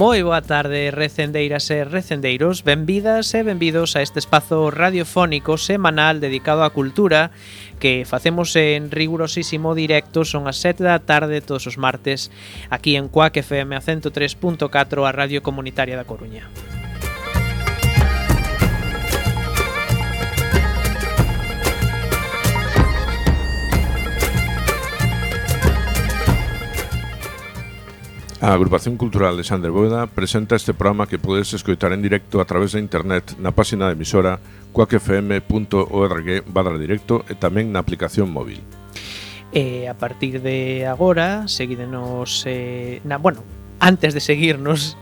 Moi boa tarde, recendeiras e recendeiros, benvidas e benvidos a este espazo radiofónico semanal dedicado á cultura que facemos en rigurosísimo directo son as 7 da tarde todos os martes aquí en Cuac FM a 103.4 a Radio Comunitaria da Coruña. A Agrupación Cultural de Sander Boeda presenta este programa que podes escoitar en directo a través de internet na página de emisora coacfm.org barra directo e tamén na aplicación móvil. E a partir de agora, seguídenos eh, na, bueno, antes de seguirnos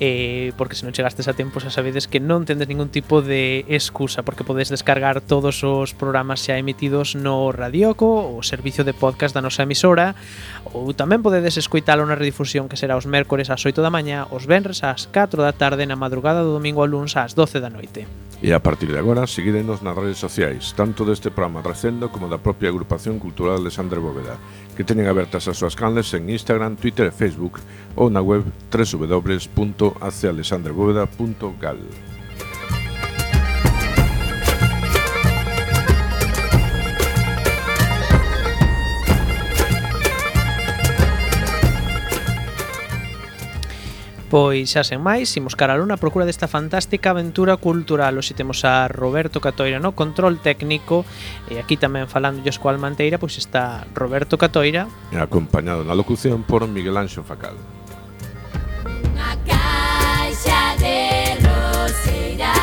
eh, porque se non chegastes a tempo xa sabedes que non tendes ningún tipo de excusa porque podes descargar todos os programas xa emitidos no Radioco o servicio de podcast da nosa emisora ou tamén podedes escoitalo na redifusión que será os mércores ás 8 da mañá os venres ás 4 da tarde na madrugada do domingo ao lunes ás 12 da noite. E a partir de agora, seguídenos nas redes sociais, tanto deste programa Recendo como da propia agrupación cultural de Sandre Bóveda, que teñen abertas as súas canles en Instagram, Twitter e Facebook ou na web www.acealexandrebóveda.gal. Pois xa sen máis, imos cara a luna procura desta fantástica aventura cultural. Oxe temos a Roberto Catoira no control técnico e aquí tamén falando xos coal manteira, pois está Roberto Catoira e acompañado na locución por Miguel Anxo Facal. Unha caixa de roseira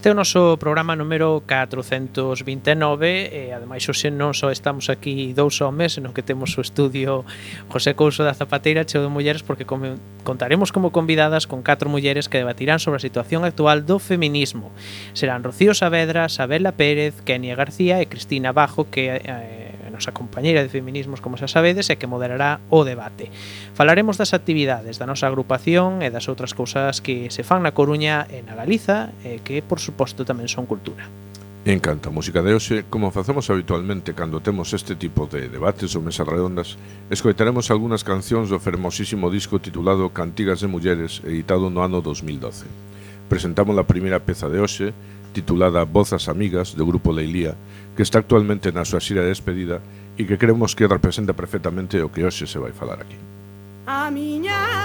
Este é o noso programa número 429 e ademais hoxe non só estamos aquí dous homes, senón que temos o estudio José Couso da Zapateira cheo de mulleres porque come, contaremos como convidadas con catro mulleres que debatirán sobre a situación actual do feminismo. Serán Rocío Saavedra, Sabela Pérez, Kenia García e Cristina Bajo que eh, nosa compañeira de feminismos, como xa sabedes, e que moderará o debate. Falaremos das actividades da nosa agrupación e das outras cousas que se fan na Coruña e na Galiza, e que, por suposto, tamén son cultura. En canto a música de hoxe, como facemos habitualmente cando temos este tipo de debates ou mesas redondas, escoitaremos algunhas cancións do fermosísimo disco titulado Cantigas de Mulleres, editado no ano 2012 presentamos a primeira peza de hoxe, titulada Vozas Amigas, do Grupo Leilía, que está actualmente na súa xira de despedida e que creemos que representa perfectamente o que hoxe se vai falar aquí. A miña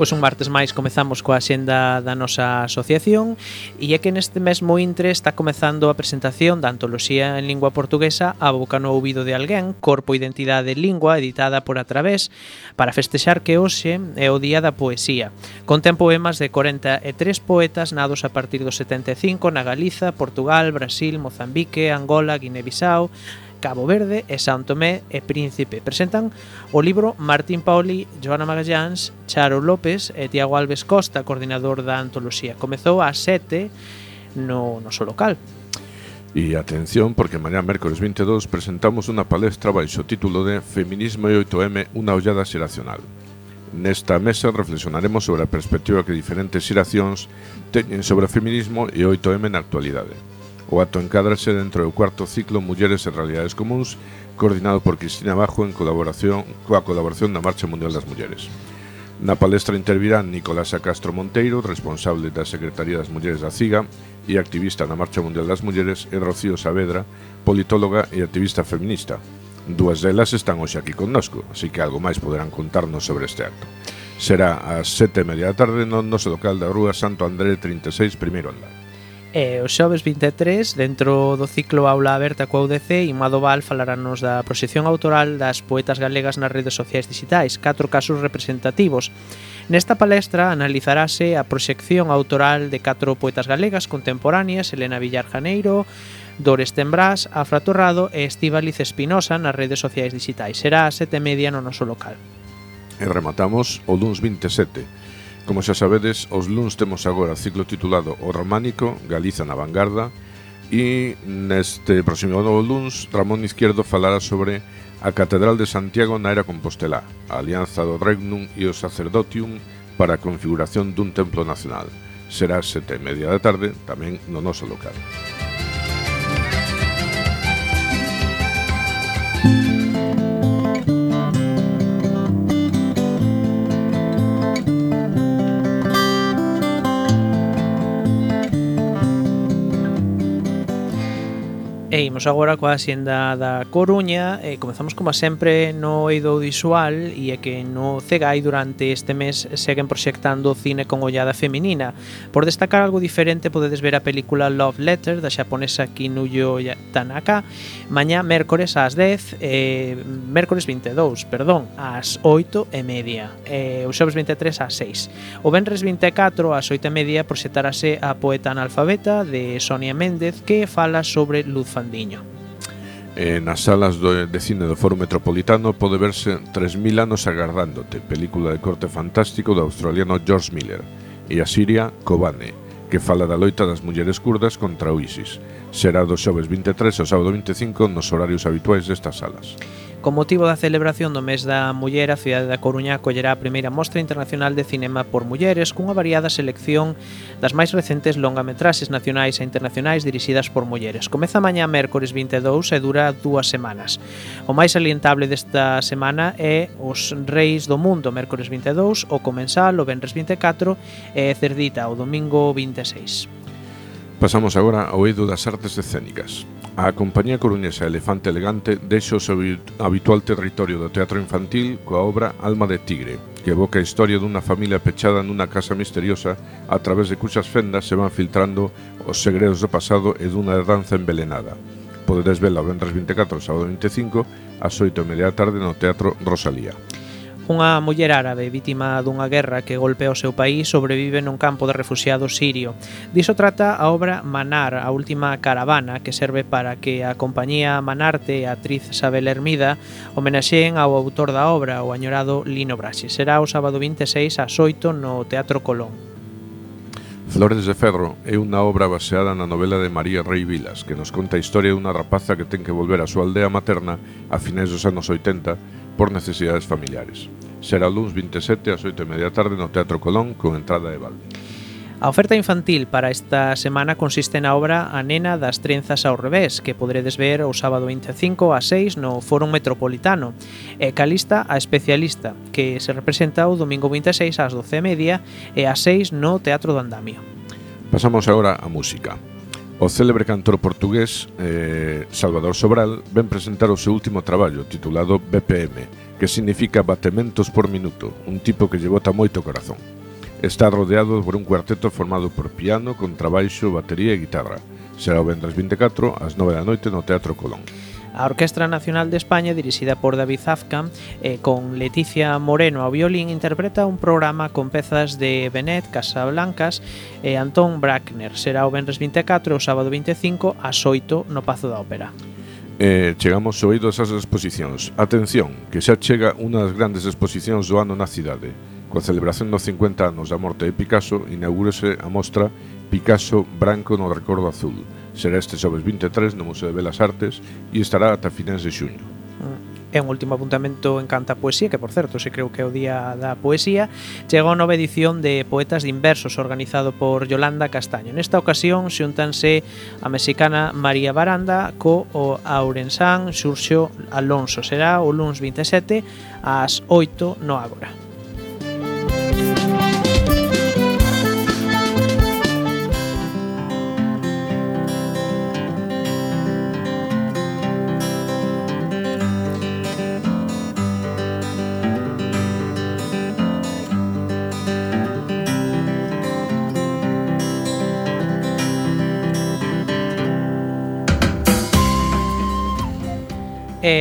Pois un martes máis comezamos coa xenda da nosa asociación e é que neste mesmo intre está comezando a presentación da antoloxía en lingua portuguesa A boca no ouvido de alguén, corpo, identidade e lingua editada por a través para festexar que hoxe é o Día da Poesía. Contén poemas de 43 poetas nados a partir do 75 na Galiza, Portugal, Brasil, Mozambique, Angola, Guinea-Bissau, Cabo Verde e San Tomé e Príncipe. Presentan o libro Martín Paoli, Joana Magallans, Charo López e Tiago Alves Costa, coordinador da antoloxía. Comezou a 7 no noso local. E atención, porque mañá mércores 22 presentamos unha palestra baixo o título de Feminismo e 8M, unha ollada xeracional. Nesta mesa reflexionaremos sobre a perspectiva que diferentes xeracións teñen sobre o feminismo e 8M na actualidade. O acto encadrase dentro do cuarto ciclo Mulleres en Realidades Comuns, coordinado por Cristina Bajo en colaboración coa colaboración da Marcha Mundial das Mulleres. Na palestra intervirán Nicolasa Castro Monteiro, responsable da Secretaría das Mulleres da CIGA e activista na Marcha Mundial das Mulleres, e Rocío Saavedra, politóloga e activista feminista. Dúas delas están hoxe aquí connosco, así que algo máis poderán contarnos sobre este acto. Será ás sete e media da tarde no noso local da Rúa Santo André 36, primeiro andar. E o xoves 23, dentro do ciclo Aula Aberta coa UDC, Imado Val falaránnos da proxección autoral das poetas galegas nas redes sociais digitais, catro casos representativos. Nesta palestra analizarase a proxección autoral de catro poetas galegas contemporáneas, Elena Villar Janeiro, Dores Tembrás, Afra Torrado e Estíbaliz Espinosa nas redes sociais digitais. Será a sete media no noso local. E rematamos o duns 27, Como xa sabedes, os luns temos agora ciclo titulado O Románico, Galiza na vanguarda, e neste próximo luns Ramón Izquierdo falará sobre a Catedral de Santiago na era Compostela, a alianza do Regnum e o Sacerdotium para a configuración dun templo nacional. Será sete e media da tarde, tamén no noso local. E imos agora coa xenda da Coruña. E comezamos como sempre no eido audiovisual e é que no CEGAI durante este mes seguen proxectando cine con ollada feminina. Por destacar algo diferente podedes ver a película Love Letter da xaponesa Kinuyo Tanaka. Mañá mércores ás 10 eh, mércores 22, perdón ás 8 e media. Eh, o xoves 23 ás 6 o venres 24 ás 8 e media proxectarase a poeta analfabeta de Sonia Méndez que fala sobre luz Fandiño. E nas salas do, de cine do Foro Metropolitano pode verse 3.000 anos agardándote, película de corte fantástico do australiano George Miller, e a Siria Kobane, que fala da loita das mulleres curdas contra o ISIS. Será do xoves 23 ao sábado 25 nos horarios habituais destas salas. Con motivo da celebración do mes da muller, a cidade da Coruña acollerá a primeira mostra internacional de cinema por mulleres cunha variada selección das máis recentes longametraxes nacionais e internacionais dirixidas por mulleres. Comeza mañá mércores 22 e dura dúas semanas. O máis salientable desta semana é Os Reis do Mundo, mércores 22, O Comensal, o Benres 24 e Cerdita, o domingo 26. Pasamos agora ao eido das artes escénicas. A compañía coruñesa Elefante Elegante deixa o seu habitual territorio do teatro infantil coa obra Alma de Tigre, que evoca a historia dunha familia pechada nunha casa misteriosa a través de cuxas fendas se van filtrando os segredos do pasado e dunha danza envelenada. Podedes vela o vendres 24 sábado 25 ás 8 e media da tarde no Teatro Rosalía. Unha muller árabe vítima dunha guerra que golpea o seu país sobrevive nun campo de refugiados sirio. Diso trata a obra Manar, a última caravana, que serve para que a compañía Manarte e a actriz Sabel Hermida homenaxeen ao autor da obra, o añorado Lino Brasi. Será o sábado 26 ás 8 no Teatro Colón. Flores de Ferro é unha obra baseada na novela de María Rey Vilas que nos conta a historia dunha rapaza que ten que volver á súa aldea materna a finais dos anos 80 por necesidades familiares. Será o 27 ás 8 e media tarde no Teatro Colón con entrada de balde. A oferta infantil para esta semana consiste na obra A nena das trenzas ao revés, que poderedes ver o sábado 25 a 6 no Foro Metropolitano, e Calista a especialista, que se representa o domingo 26 ás 12 e media e a 6 no Teatro do Andamio. Pasamos agora á música. O célebre cantor portugués eh, Salvador Sobral ven presentar o seu último traballo titulado BPM, que significa batementos por minuto, un tipo que lle bota moito corazón. Está rodeado por un cuarteto formado por piano, contrabaixo, batería e guitarra. Será o vendres 24 ás 9 da noite no Teatro Colón. A Orquestra Nacional de España, dirixida por David Afkan, eh, con Leticia Moreno ao violín, interpreta un programa con pezas de Benet, Casablancas e Antón Brackner. Será o Benres 24 e o sábado 25 ás 8 no Pazo da Ópera. Eh, chegamos oídos ás exposicións. Atención, que xa chega unha das grandes exposicións do ano na cidade. Coa celebración dos 50 anos da morte de Picasso, inaugúrese a mostra Picasso Branco no Recordo Azul, Será este xoves 23 no Museo de Belas Artes e estará ata finais de xuño. Mm. E un último apuntamento en canta poesía, que por certo, se creo que é o día da poesía, chega a nova edición de Poetas de Inversos organizado por Yolanda Castaño. Nesta ocasión xuntanse a mexicana María Baranda co o aurensán Xurxo Alonso. Será o luns 27 ás 8 no Ágora.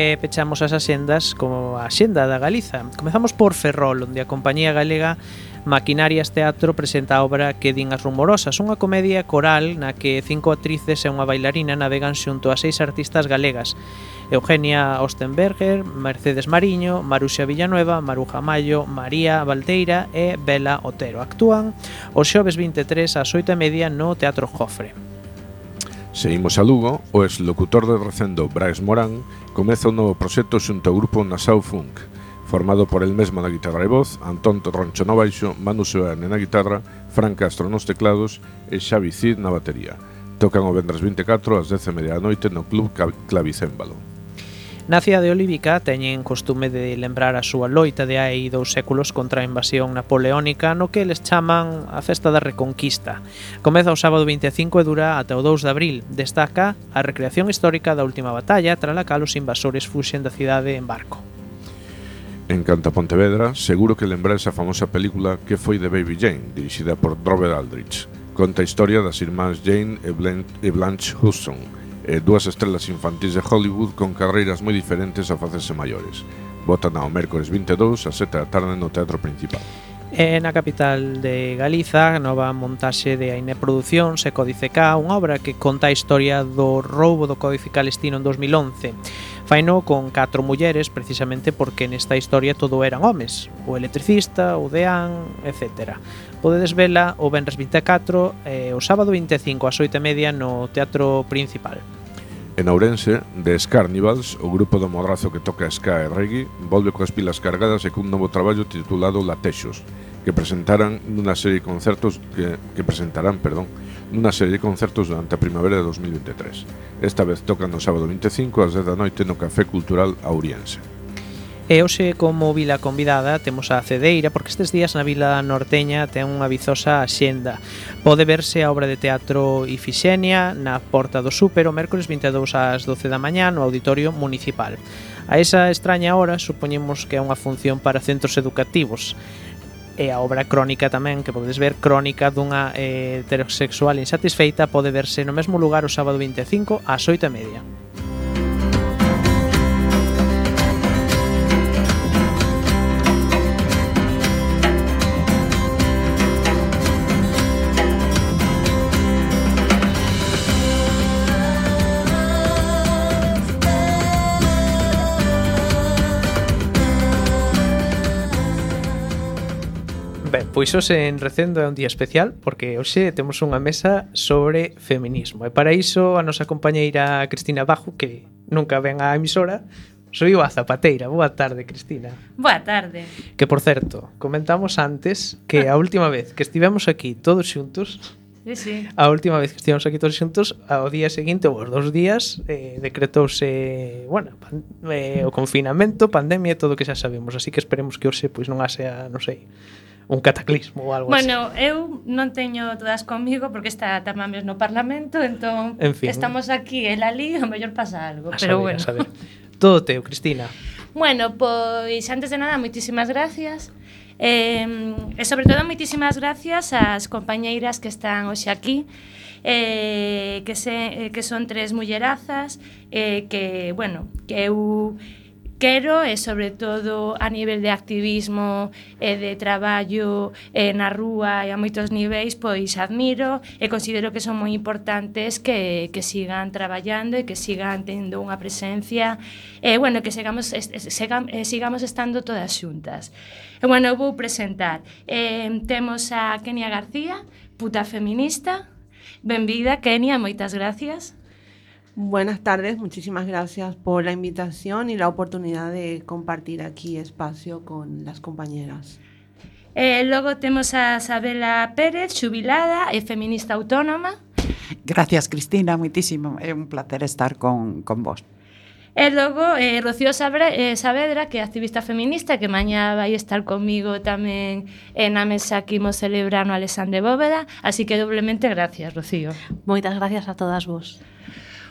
e pechamos as axendas como a axenda da Galiza. Comezamos por Ferrol, onde a compañía galega Maquinarias Teatro presenta a obra que din as rumorosas, unha comedia coral na que cinco actrices e unha bailarina navegan xunto a seis artistas galegas. Eugenia Ostenberger, Mercedes Mariño, Maruxa Villanueva, Maruja Mayo, María Valdeira e Bela Otero. Actúan os xoves 23 ás 8 e media no Teatro Jofre. Seguimos a Lugo, o exlocutor de Recendo Brais Morán comeza un novo proxecto xunto ao grupo Nassau Funk, formado por el mesmo na guitarra e voz, Antón Torroncho no baixo, Manu Seoane na guitarra, Fran Castro nos teclados e Xavi Cid na batería. Tocan o vendres 24 ás 10 da noite no Club Clavicémbalo. Na cidade olívica teñen costume de lembrar a súa loita de hai dous séculos contra a invasión napoleónica no que eles chaman a Festa da Reconquista. Comeza o sábado 25 e dura ata o 2 de abril. Destaca a recreación histórica da última batalla tra la cal os invasores fuxen da cidade en barco. En canta Pontevedra, seguro que lembra esa famosa película que foi de Baby Jane, dirixida por Robert Aldrich. Conta a historia das irmáns Jane e Blanche Huston, e dúas estrelas infantis de Hollywood con carreiras moi diferentes a facerse maiores. Votan ao mércores 22 a 7 da tarde no Teatro Principal. E na capital de Galiza, nova montaxe de Aine Producións e Códice K, unha obra que conta a historia do roubo do Códice Calestino en 2011. Faino con catro mulleres precisamente porque nesta historia todo eran homes, o electricista, o deán, etcétera Podedes vela o Benres 24 e eh, o sábado 25 ás 8:30 no Teatro Principal. En Ourense, de Scarnivals, o grupo do Modrazo que toca ska e reggae, volve coas pilas cargadas e cun novo traballo titulado Latexos, que presentarán nunha serie de concertos que, que presentarán, perdón, nunha serie de concertos durante a primavera de 2023. Esta vez tocan no sábado 25 ás 10 da noite no Café Cultural Auriense. E hoxe como vila convidada temos a Cedeira porque estes días na vila norteña ten unha vizosa xenda. Pode verse a obra de teatro Ifixenia na Porta do Súper o mércoles 22 ás 12 da mañá no Auditorio Municipal. A esa extraña hora supoñemos que é unha función para centros educativos e a obra crónica tamén que podedes ver crónica dunha eh, heterosexual insatisfeita pode verse no mesmo lugar o sábado 25 ás 8 e media. Pois hoxe en Recendo é un día especial porque hoxe temos unha mesa sobre feminismo. E para iso a nosa compañeira Cristina Bajo, que nunca ven á emisora, soy a Zapateira. Boa tarde, Cristina. Boa tarde. Que, por certo, comentamos antes que a última vez que estivemos aquí todos xuntos, Sí, sí. A última vez que estivemos aquí todos xuntos, ao día seguinte, ou os dous días, eh, decretouse, bueno, pan, eh, o confinamento, pandemia e todo o que xa sabemos. Así que esperemos que hoxe pois non haxe, non sei, un cataclismo ou algo bueno, así. Bueno, eu non teño todas comigo porque está Tamames no Parlamento, entón en fin, estamos aquí, el ali, o mellor pasa algo, a pero saber, bueno. A saber. Todo teu, Cristina. Bueno, pois antes de nada, moitísimas gracias. Eh, e sobre todo moitísimas gracias ás compañeiras que están hoxe aquí eh, que, se, eh, que son tres mullerazas eh, que, bueno, que eu quero e sobre todo a nivel de activismo e de traballo e na rúa e a moitos niveis pois admiro e considero que son moi importantes que, que sigan traballando e que sigan tendo unha presencia e bueno, que sigamos, sigam, eh, sigamos estando todas xuntas. E bueno, vou presentar. Eh, temos a Kenia García puta feminista. Benvida, Kenia, moitas gracias. Buenas tardes, muchísimas gracias por la invitación y la oportunidad de compartir aquí espacio con las compañeras. Eh, logo temos a Isabela Pérez, xubilada e eh, feminista autónoma. Gracias, Cristina, muitísimo. É un placer estar con, con vos. Eh, e logo, eh, Rocío Sabre, eh, Saavedra, que é activista feminista, que mañá vai estar comigo tamén eh, na mesa que imos celebrar no Alexandre Bóveda, así que doblemente gracias, Rocío. Moitas gracias a todas vos.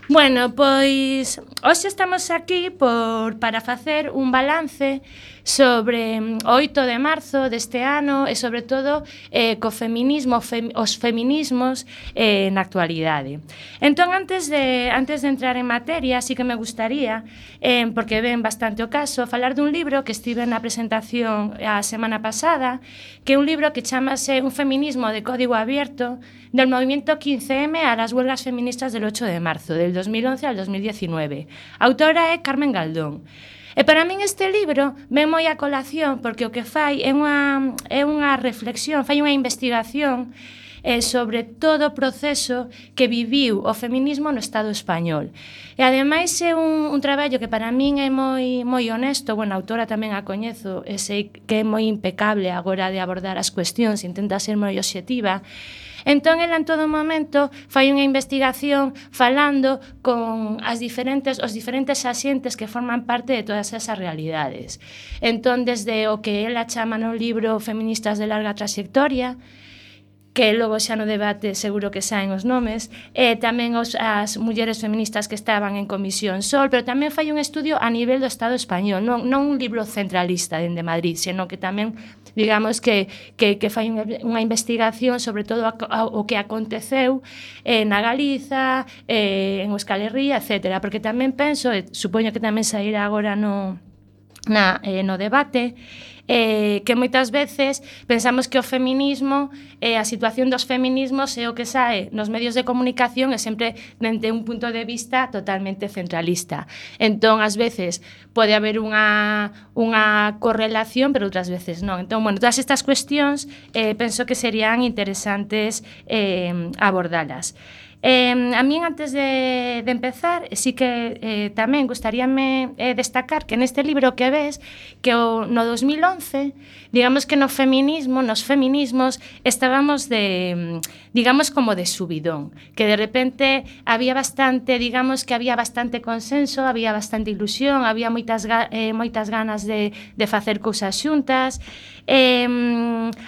Bueno, pois hoxe estamos aquí por para facer un balance sobre mm, o 8 de marzo deste ano e sobre todo eh, co feminismo, fem, os feminismos eh, na actualidade. Entón, antes de, antes de entrar en materia, sí que me gustaría, eh, porque ven bastante o caso, falar dun libro que estive na presentación a semana pasada, que é un libro que chamase Un feminismo de código abierto del movimiento 15M a las huelgas feministas del 8 de marzo, del 2011 al 2019. Autora é Carmen Galdón. E para min este libro ven moi a colación porque o que fai é unha, é unha reflexión, fai unha investigación eh, sobre todo o proceso que viviu o feminismo no Estado español. E ademais é un, un traballo que para min é moi moi honesto, bueno, a autora tamén a coñezo, e sei que é moi impecable agora de abordar as cuestións, intenta ser moi obxectiva, Entón, ela en todo momento fai unha investigación falando con as diferentes, os diferentes axentes que forman parte de todas esas realidades. Entón, desde o que ela chama no libro Feministas de larga trayectoria, que logo xa no debate seguro que saen os nomes, e tamén os, as mulleres feministas que estaban en Comisión Sol, pero tamén fai un estudio a nivel do Estado español, non, non un libro centralista dende Madrid, senón que tamén digamos que, que, que fai unha investigación sobre todo a, a, o que aconteceu eh, na Galiza, eh, en Euskal Herria, etc. Porque tamén penso, e supoño que tamén sairá agora no, na, eh, no debate, eh, que moitas veces pensamos que o feminismo, eh, a situación dos feminismos é o que sae nos medios de comunicación e sempre dende un punto de vista totalmente centralista. Entón, ás veces, pode haber unha, unha correlación, pero outras veces non. Entón, bueno, todas estas cuestións eh, penso que serían interesantes eh, abordalas. Eh, a min antes de, de empezar, sí que eh, tamén gustaríame eh, destacar que neste libro que ves que o, no 2011, digamos que no feminismo, nos feminismos estábamos de digamos, como de subidón, que de repente había bastante, digamos que había bastante consenso, había bastante ilusión, había moitas, ga eh, moitas ganas de, de facer cousas xuntas, eh,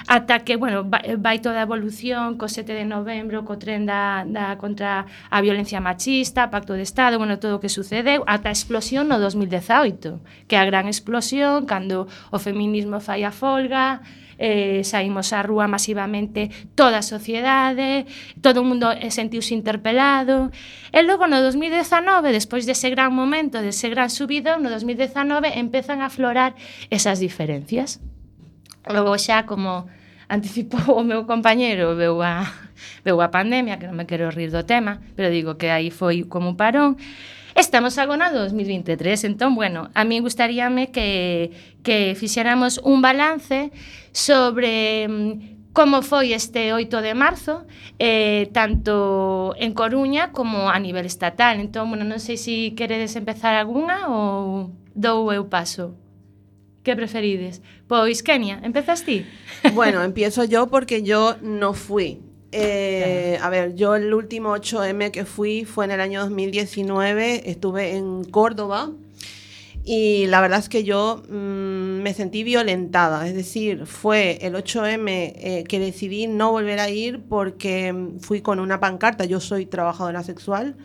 ata que, bueno, vai toda a evolución co 7 de novembro, co tren da, da contra a violencia machista, pacto de Estado, bueno, todo o que sucedeu, ata a explosión no 2018, que a gran explosión, cando o feminismo fai a folga, eh, saímos á rúa masivamente toda a sociedade, todo o mundo eh, sentiuse interpelado. E logo no 2019, despois dese gran momento, dese gran subido, no 2019 empezan a aflorar esas diferencias. Logo xa como anticipou o meu compañeiro, veu a, veu a pandemia, que non me quero rir do tema, pero digo que aí foi como un parón, Estamos agora no 2023, entón, bueno, a mí gustaríame que, que fixéramos un balance sobre mm, como foi este 8 de marzo, eh, tanto en Coruña como a nivel estatal. Entón, bueno, non sei se si queredes empezar algunha ou dou eu paso. Que preferides? Pois, Kenia, empezas ti? Bueno, empiezo yo porque yo no fui Eh, a ver, yo el último 8M que fui fue en el año 2019, estuve en Córdoba y la verdad es que yo mm, me sentí violentada, es decir, fue el 8M eh, que decidí no volver a ir porque mm, fui con una pancarta, yo soy trabajadora sexual,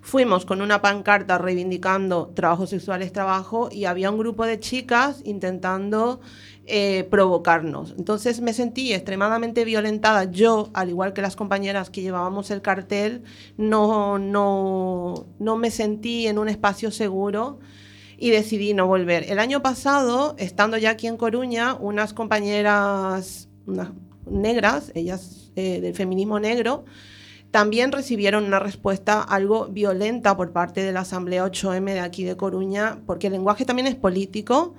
fuimos con una pancarta reivindicando trabajo sexual es trabajo y había un grupo de chicas intentando eh, provocarnos. Entonces me sentí extremadamente violentada. Yo, al igual que las compañeras que llevábamos el cartel, no, no, no me sentí en un espacio seguro y decidí no volver. El año pasado, estando ya aquí en Coruña, unas compañeras negras, ellas eh, del feminismo negro, también recibieron una respuesta algo violenta por parte de la Asamblea 8M de aquí de Coruña, porque el lenguaje también es político,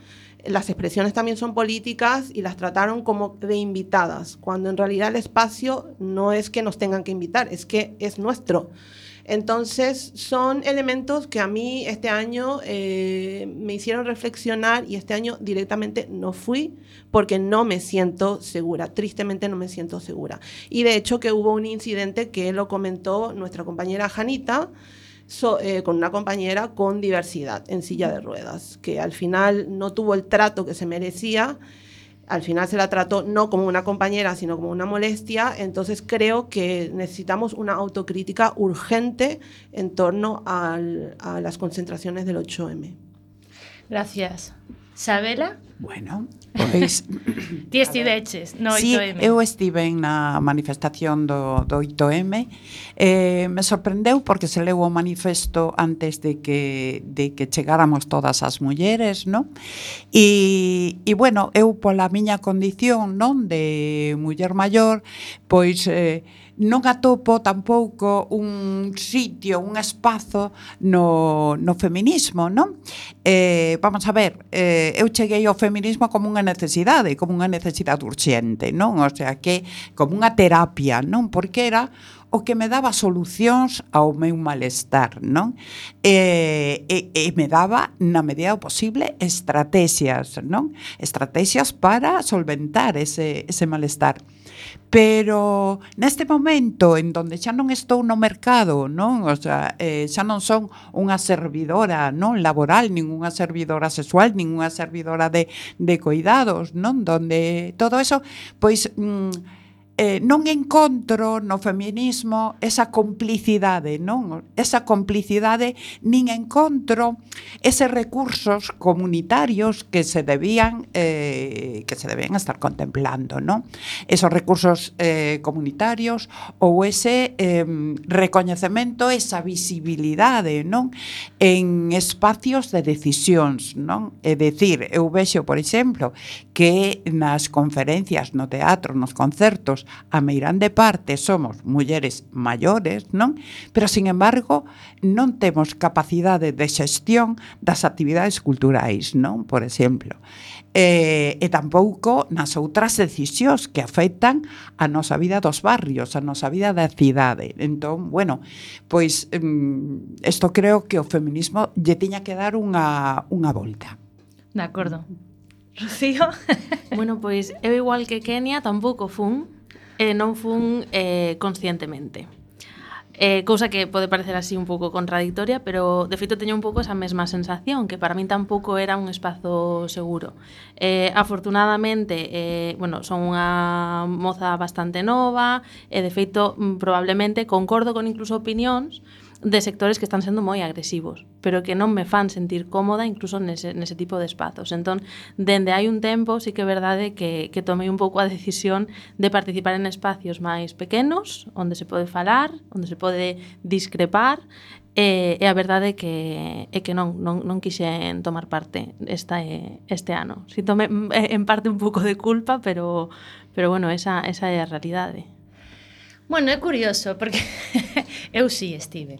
las expresiones también son políticas y las trataron como de invitadas, cuando en realidad el espacio no es que nos tengan que invitar, es que es nuestro. Entonces, son elementos que a mí este año eh, me hicieron reflexionar y este año directamente no fui porque no me siento segura, tristemente no me siento segura. Y de hecho que hubo un incidente que lo comentó nuestra compañera Janita, so- eh, con una compañera con diversidad en silla de ruedas, que al final no tuvo el trato que se merecía al final se la trató no como una compañera, sino como una molestia. Entonces creo que necesitamos una autocrítica urgente en torno al- a las concentraciones del 8M. Gracias. Sabela? Bueno, pois... Ti estiveches no 8M. Sí, eu estive na manifestación do, do 8M. Eh, me sorprendeu porque se leu o manifesto antes de que, de que chegáramos todas as mulleres, non? E, e bueno, eu pola miña condición, non, de muller maior, pois... Eh, non atopo tampouco un sitio, un espazo no, no feminismo, non? Eh, vamos a ver, eh, eu cheguei ao feminismo como unha necesidade, como unha necesidade urxente, non? O sea, que como unha terapia, non? Porque era o que me daba solucións ao meu malestar, non? E, e, e me daba, na medida do posible, estrategias, non? Estrategias para solventar ese, ese malestar. Pero neste momento en donde xa non estou no mercado, non? O sea, eh, xa non son unha servidora, non laboral, ningunha servidora sexual, ningunha servidora de de coidados, non? Donde todo eso pois mm, eh, non encontro no feminismo esa complicidade, non? Esa complicidade nin encontro eses recursos comunitarios que se debían eh, que se debían estar contemplando, non? Esos recursos eh, comunitarios ou ese eh, recoñecemento, esa visibilidade, non? En espacios de decisións, non? É dicir, eu vexo, por exemplo, que nas conferencias, no teatro, nos concertos, a meirande parte somos mulleres maiores, non? Pero, sin embargo, non temos capacidade de xestión das actividades culturais, non? Por exemplo. E, e tampouco nas outras decisións que afectan a nosa vida dos barrios, a nosa vida da cidade. Entón, bueno, pois mm, isto creo que o feminismo lle tiña que dar unha, unha volta. De acordo. Rocío? bueno, pois eu igual que Kenia tampouco fun e non fun eh, conscientemente. Eh, cousa que pode parecer así un pouco contradictoria, pero de feito teño un pouco esa mesma sensación, que para min tampouco era un espazo seguro. Eh, afortunadamente, eh, bueno, son unha moza bastante nova, e de feito mm, probablemente concordo con incluso opinións, de sectores que están sendo moi agresivos, pero que non me fan sentir cómoda incluso nese, nese tipo de espazos. Entón, dende hai un tempo, sí que é verdade que, que tomei un pouco a decisión de participar en espacios máis pequenos, onde se pode falar, onde se pode discrepar, eh, E, e a verdade é que, é que non, non, non quixen tomar parte esta, este ano. Si tome mm, eh, en parte un pouco de culpa, pero, pero bueno, esa, esa é a realidade. Bueno, é curioso, porque eu sí estive.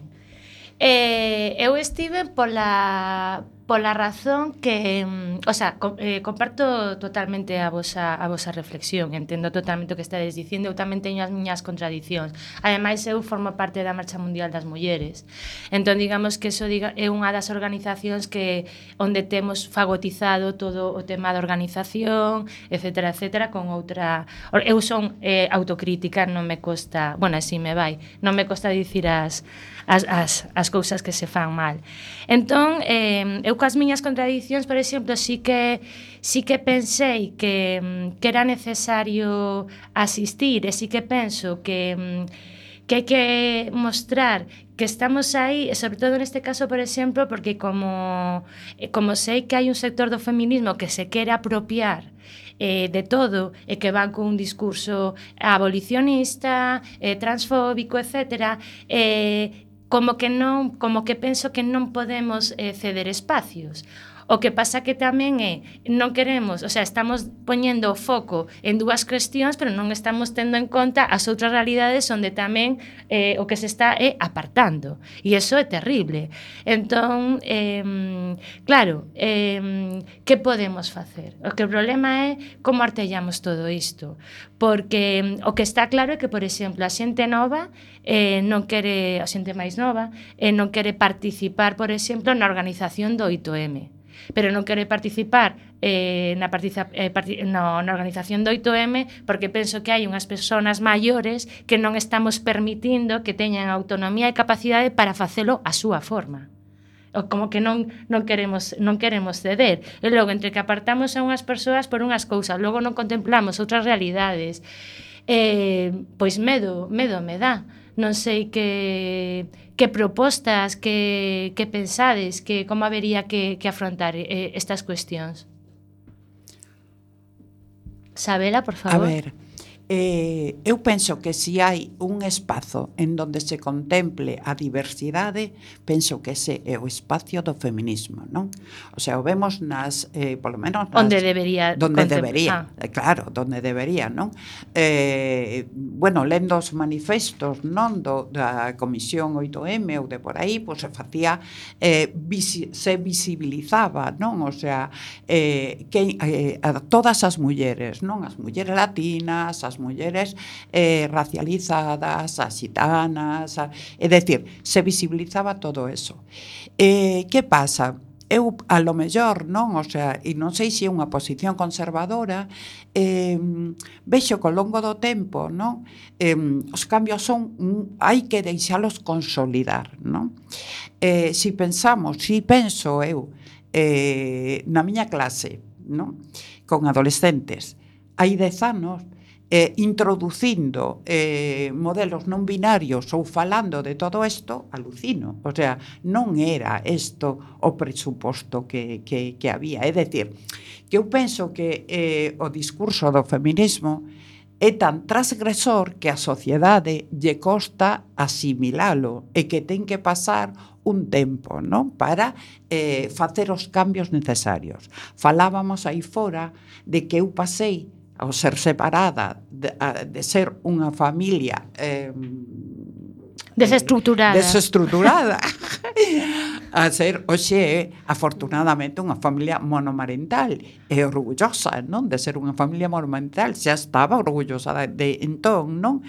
Eh, eu estive pola, pola razón que, mm, o sea, co, eh, comparto totalmente a vosa, a vosa reflexión, entendo totalmente o que estades dicindo, eu tamén teño as miñas contradicións. Ademais, eu formo parte da Marcha Mundial das Mulleres. Entón, digamos que eso diga, é unha das organizacións que onde temos fagotizado todo o tema da organización, etcétera, etcétera, con outra... Eu son eh, autocrítica, non me costa... Bueno, así me vai. Non me costa dicir as, as, as, as cousas que se fan mal. Entón, eh, eu coas miñas contradicións, por exemplo, sí que sí que pensei que, mm, que era necesario asistir e sí que penso que mm, que hai que mostrar que estamos aí, e sobre todo neste caso, por exemplo, porque como, eh, como sei que hai un sector do feminismo que se quere apropiar eh, de todo e que van con un discurso abolicionista, eh, transfóbico, etc. Eh, como que non como que penso que non podemos eh, ceder espacios. O que pasa que tamén é, non queremos, o sea, estamos poñendo o foco en dúas cuestións, pero non estamos tendo en conta as outras realidades onde tamén eh, o que se está é apartando. E iso é terrible. Entón, eh, claro, eh, que podemos facer? O que o problema é como artellamos todo isto. Porque o que está claro é que, por exemplo, a xente nova eh, non quere, a xente máis nova, eh, non quere participar, por exemplo, na organización do 8M pero non quere participar eh, na, participa, eh, parti, no, na organización do 8M porque penso que hai unhas persoas maiores que non estamos permitindo que teñan autonomía e capacidade para facelo a súa forma o como que non non queremos non queremos ceder. E logo entre que apartamos a unhas persoas por unhas cousas, logo non contemplamos outras realidades. Eh, pois medo, medo me dá. Non sei que que propostas, que, que pensades, que como habería que, que afrontar eh, estas cuestións? Sabela, por favor. A ver, Eh, eu penso que se hai un espazo en donde se contemple a diversidade, penso que ese é o espacio do feminismo, non? O sea, o vemos nas, eh, polo menos... Nas, onde debería... Donde debería, ah. Eh, claro, donde debería, non? Eh, bueno, lendo os manifestos, non? Do, da Comisión 8M ou de por aí, pois se facía... Eh, visi, se visibilizaba, non? O sea, eh, que, eh, a todas as mulleres, non? As mulleres latinas, as mulleres eh, racializadas, as xitanas, a... é dicir, se visibilizaba todo eso. Eh, que pasa? eu a lo mellor, non, o sea, e non sei se é unha posición conservadora, eh, vexo ao longo do tempo, non, eh, os cambios son, hai que deixalos consolidar, non? Eh, si pensamos, si penso eu, eh, na miña clase, non, con adolescentes, hai dez anos, eh, introducindo eh, modelos non binarios ou falando de todo isto, alucino. O sea, non era isto o presuposto que, que, que había. É dicir, que eu penso que eh, o discurso do feminismo é tan transgresor que a sociedade lle costa asimilalo e que ten que pasar un tempo non para eh, facer os cambios necesarios. Falábamos aí fora de que eu pasei ao ser separada de, a, de ser unha familia eh, desestruturada desestruturada a ser hoxe afortunadamente unha familia monomarental e orgullosa, non? De ser unha familia monomarental, xa estaba orgullosa de, de entón, non?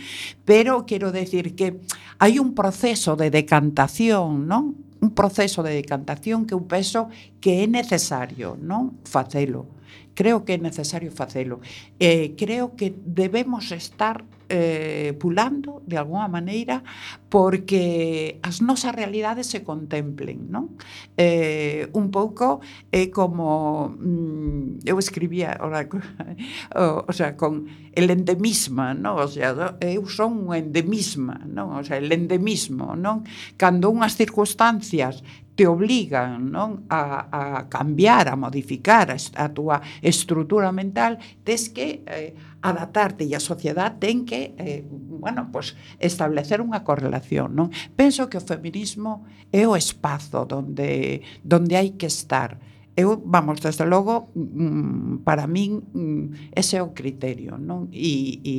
Pero quero decir que hai un proceso de decantación, non? un proceso de decantación que eu penso que é necesario, non? Facelo. Creo que é necesario facelo. Eh, creo que debemos estar eh, pulando de alguna maneira porque as nosas realidades se contemplen, non? Eh, un pouco é eh, como mm, eu escribía ora, o, o sea, con el endemisma, non? O sea, eu son un endemisma, non? O sea, el endemismo, non? Cando unhas circunstancias te obligan non a, a cambiar, a modificar a, a túa estrutura mental, tes que eh, adaptarte e a sociedade ten que eh, bueno, pues, establecer unha correlación. Non? Penso que o feminismo é o espazo donde, donde hai que estar. Eu, vamos, desde logo, mm, para min mm, ese é o criterio, non? E, e,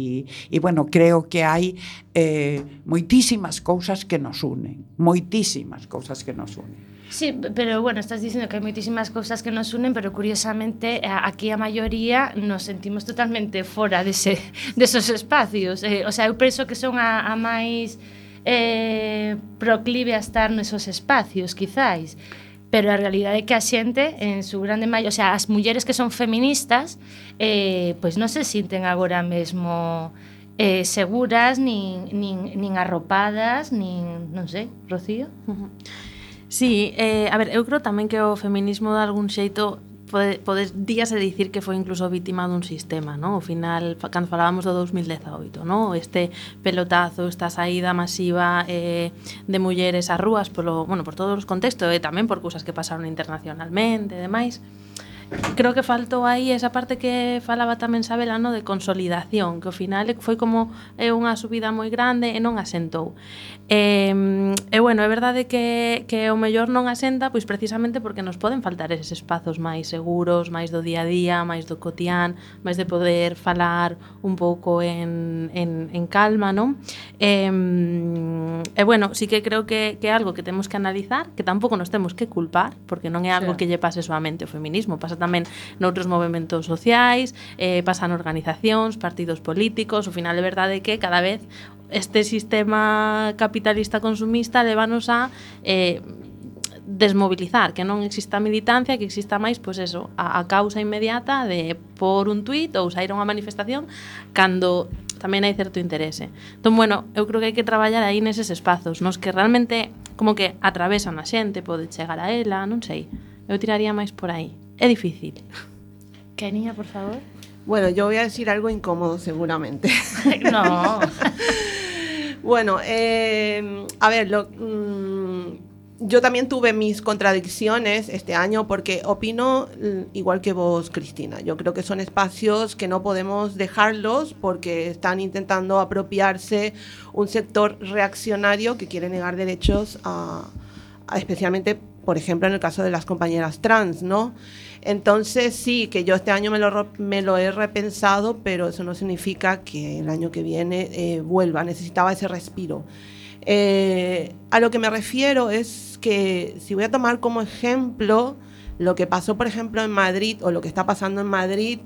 e bueno, creo que hai eh, moitísimas cousas que nos unen, moitísimas cousas que nos unen. Sí, pero bueno, estás dicindo que hai moitísimas cousas que nos unen, pero curiosamente eh, aquí a maioría nos sentimos totalmente fora dese, desos espacios. Eh, o sea, eu penso que son a, a máis eh, proclive a estar nesos espacios, quizáis pero a realidade é que a xente en su grande maio, o sea, as mulleres que son feministas, eh, pois non se sinten agora mesmo eh, seguras, nin, nin, nin arropadas, nin, non sei, Rocío? Uh -huh. Sí, eh, a ver, eu creo tamén que o feminismo de algún xeito pode, pode díase dicir que foi incluso vítima dun sistema, no? O final, cando falábamos do 2018, no? Este pelotazo, esta saída masiva eh, de mulleres ás rúas polo, bueno, por todos os contextos e eh, tamén por cousas que pasaron internacionalmente e demais creo que faltou aí esa parte que falaba tamén Sabela, no, de consolidación, que ao final foi como é unha subida moi grande e non asentou. E, e bueno, é verdade que, que o mellor non asenta pois precisamente porque nos poden faltar eses espazos máis seguros, máis do día a día, máis do cotián, máis de poder falar un pouco en, en, en calma, non? E, e bueno, sí que creo que, que é algo que temos que analizar, que tampouco nos temos que culpar, porque non é algo sí. que lle pase soamente o feminismo, pasa tamén noutros movimentos sociais, eh, pasan organizacións, partidos políticos, o final é verdade que cada vez este sistema capitalista consumista levanos a eh, desmobilizar, que non exista militancia, que exista máis, pois eso, a, a causa inmediata de por un tuit ou sair a unha manifestación cando tamén hai certo interese. Entón, bueno, eu creo que hai que traballar aí neses espazos, nos que realmente como que atravesan a xente, pode chegar a ela, non sei. Eu tiraría máis por aí. É difícil. Kenia, por favor. Bueno, yo voy a decir algo incómodo seguramente. no. Bueno, eh, a ver, lo- mm, yo también tuve mis contradicciones este año porque opino mm, igual que vos, Cristina. Yo creo que son espacios que no podemos dejarlos porque están intentando apropiarse un sector reaccionario que quiere negar derechos a, a- especialmente, por ejemplo, en el caso de las compañeras trans, ¿no? Entonces sí, que yo este año me lo, me lo he repensado, pero eso no significa que el año que viene eh, vuelva. Necesitaba ese respiro. Eh, a lo que me refiero es que si voy a tomar como ejemplo lo que pasó, por ejemplo, en Madrid o lo que está pasando en Madrid,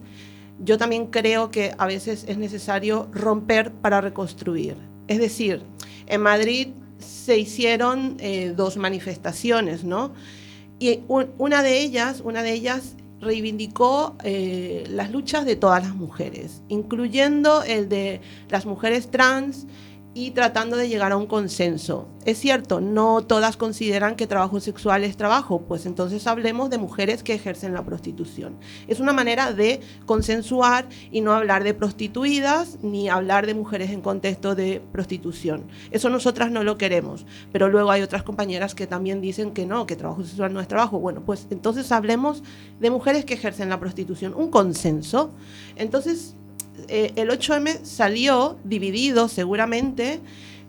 yo también creo que a veces es necesario romper para reconstruir. Es decir, en Madrid se hicieron eh, dos manifestaciones, ¿no? Y un- una de ellas, una de ellas reivindicó eh, las luchas de todas las mujeres, incluyendo el de las mujeres trans y tratando de llegar a un consenso. Es cierto, no todas consideran que trabajo sexual es trabajo, pues entonces hablemos de mujeres que ejercen la prostitución. Es una manera de consensuar y no hablar de prostituidas ni hablar de mujeres en contexto de prostitución. Eso nosotras no lo queremos, pero luego hay otras compañeras que también dicen que no, que trabajo sexual no es trabajo. Bueno, pues entonces hablemos de mujeres que ejercen la prostitución, un consenso. Entonces, eh, el 8M salió dividido seguramente,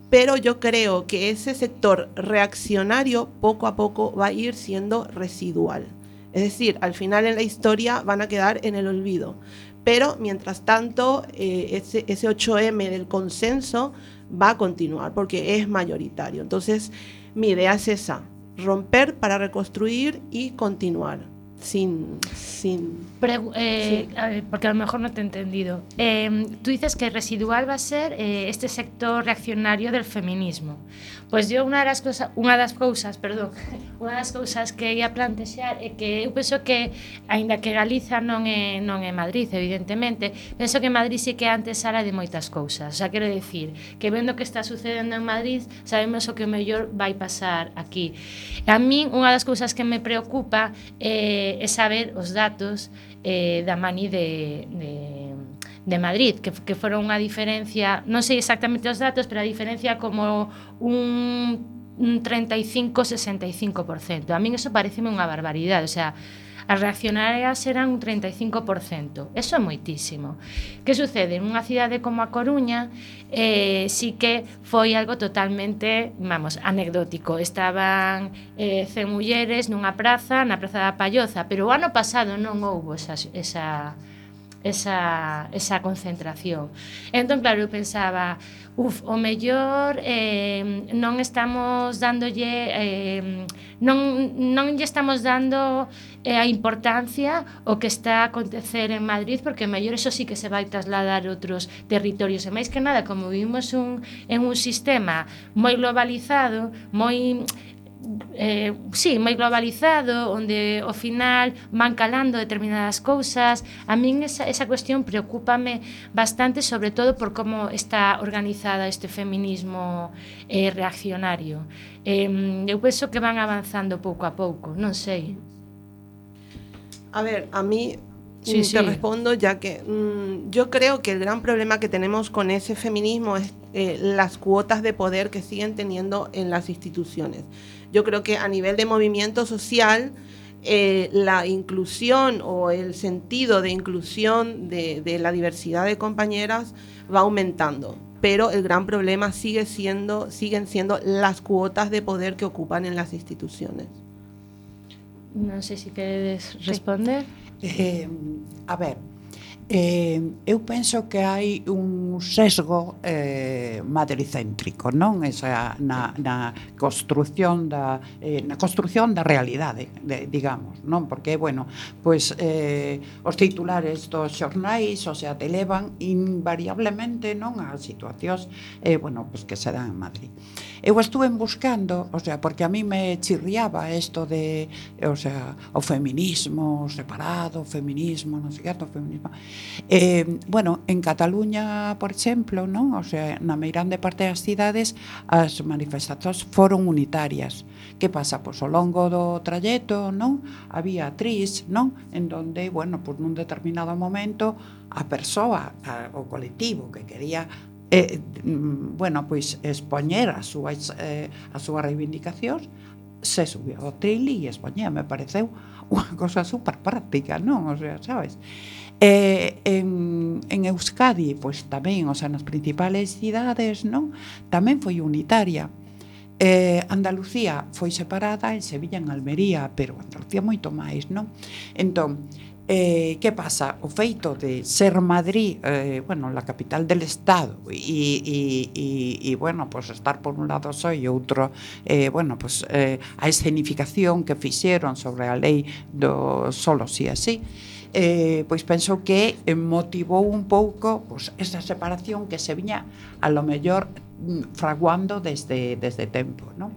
pero yo creo que ese sector reaccionario poco a poco va a ir siendo residual. Es decir, al final en la historia van a quedar en el olvido. Pero mientras tanto, eh, ese, ese 8M del consenso va a continuar porque es mayoritario. Entonces, mi idea es esa, romper para reconstruir y continuar sin... sin eh, Sí. a ver, porque a lo mejor no te he entendido. Eh, tú dices que residual va a ser eh, este sector reaccionario del feminismo. Pois yo unha das cousas, unha das cousas, perdón, unha das cousas que ia plantexar é que eu penso que aínda que Galiza non é non é Madrid, evidentemente, penso que Madrid sí que é antesala de moitas cousas. O sea, quero decir, que vendo que está sucedendo en Madrid, sabemos o que o mellor vai pasar aquí. A min unha das cousas que me preocupa eh, é saber os datos eh, da mani de, de de Madrid, que, que foron unha diferencia, non sei exactamente os datos, pero a diferencia como un un 35-65%. A min eso pareceme unha barbaridade, o sea, as reaccionarias eran un 35%. Eso é moitísimo. Que sucede? En unha cidade como a Coruña eh, sí que foi algo totalmente, vamos, anecdótico. Estaban eh, 100 mulleres nunha praza, na Praza da Palloza, pero o ano pasado non houbo esa, esa esa, esa concentración. Entón, claro, eu pensaba, uf, o mellor eh, non estamos dándolle eh, non, non lle estamos dando eh, a importancia o que está a acontecer en Madrid porque o mellor eso sí que se vai trasladar a outros territorios e máis que nada como vivimos un, en un sistema moi globalizado moi eh, sí, moi globalizado, onde ao final van calando determinadas cousas. A min esa, esa cuestión preocúpame bastante, sobre todo por como está organizada este feminismo eh, reaccionario. Eh, eu penso que van avanzando pouco a pouco, non sei. A ver, a mí sí, mm, te sí. respondo ya que mmm, yo creo que el gran problema que tenemos con ese feminismo es eh, las cuotas de poder que siguen teniendo en las instituciones. Yo creo que a nivel de movimiento social eh, la inclusión o el sentido de inclusión de, de la diversidad de compañeras va aumentando. Pero el gran problema sigue siendo, siguen siendo las cuotas de poder que ocupan en las instituciones. Non sei se queredes responder. Eh, a ver, Eh, eu penso que hai un sesgo eh, madricéntrico, non? Esa, na, na construción da eh, na construción da realidade, de, digamos, non? Porque, bueno, pois eh, os titulares dos xornais, o sea, te levan invariablemente, non? A situacións, eh, bueno, pois que se dan en Madrid. Eu estuve buscando, o sea, porque a mí me chirriaba isto de, o sea, o feminismo separado, o feminismo, non sei que, o feminismo Eh, bueno, en Cataluña, por exemplo, non? O sea, na meirande parte das cidades as manifestacións foron unitarias. Que pasa? Pois ao longo do trayecto, non? Había tris, non? En donde, bueno, por nun determinado momento a persoa, a, o colectivo que quería eh, mm, bueno, pois expoñer as súas, eh, as súas reivindicacións se subiu ao trili e expoñía, me pareceu unha cosa super práctica, non? O sea, sabes? eh, en, en Euskadi, pois tamén, o sea, nas principales cidades, non? Tamén foi unitaria. Eh, Andalucía foi separada en Sevilla en Almería, pero Andalucía moito máis, non? Entón, Eh, que pasa? O feito de ser Madrid, eh, bueno, la capital del Estado e, e, e, e bueno, pues estar por un lado só e outro, eh, bueno, pues eh, a escenificación que fixeron sobre a lei do solo si así, eh, pois penso que eh, motivou un pouco pois, esa separación que se viña a lo mellor mm, fraguando desde, desde tempo. Non?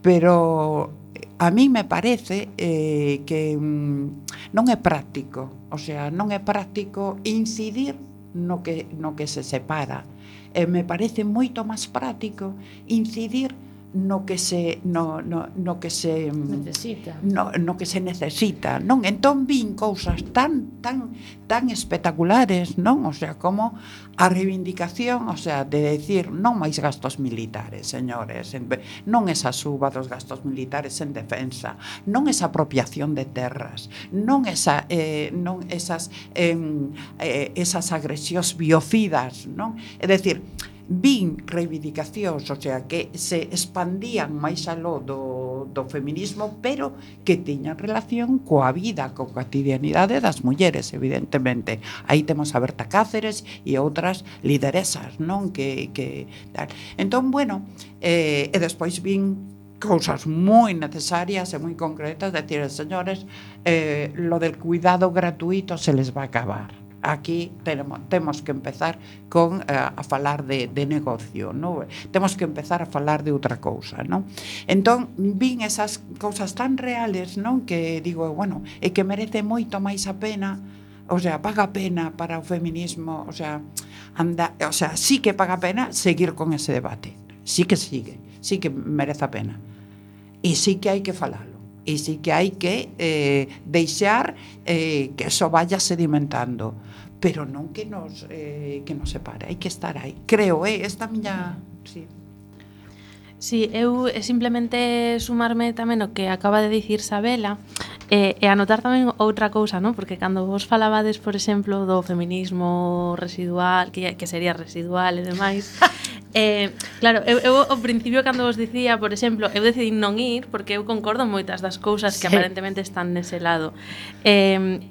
Pero eh, a mí me parece eh, que mm, non é práctico, o sea, non é práctico incidir no que, no que se separa. Eh, me parece moito máis práctico incidir no que se no, no, no que se mm, necesita. No, no que se necesita, non? Entón vin cousas tan tan tan espectaculares, non? O sea, como a reivindicación, o sea, de decir non máis gastos militares, señores, en, non esa suba dos gastos militares en defensa, non esa apropiación de terras, non esa eh, non esas eh, eh, esas agresións biocidas, non? É dicir, vin reivindicacións, o sea, que se expandían máis aló do, do feminismo, pero que tiñan relación coa vida, coa cotidianidade das mulleres, evidentemente. Aí temos a Berta Cáceres e outras lideresas, non? Que, que tal. Entón, bueno, eh, e despois vin cousas moi necesarias e moi concretas, decir, señores, eh, lo del cuidado gratuito se les va a acabar aquí temos, temos que empezar con a, a falar de, de negocio, ¿no? Temos que empezar a falar de outra cousa, non? Entón, vin esas cousas tan reales, non? Que digo, bueno, e que merece moito máis a pena o sea, paga pena para o feminismo, o sea, anda, o sea, sí que paga pena seguir con ese debate. Sí que sigue, sí que merece a pena. E sí que hai que falalo e si que hai que eh, deixar eh, que eso vaya sedimentando pero non que nos eh, que nos separe, hai que estar aí. Creo, eh, esta miña, si. Sí. Si, sí, eu eh, simplemente sumarme tamén o que acaba de dicir Sabela eh, e anotar tamén outra cousa, non? Porque cando vos falabades, por exemplo, do feminismo residual, que, que sería residual e demais, Eh, claro, eu, eu ao principio cando vos dicía, por exemplo, eu decidí non ir porque eu concordo moitas das cousas que sí. aparentemente están nese lado. Eh,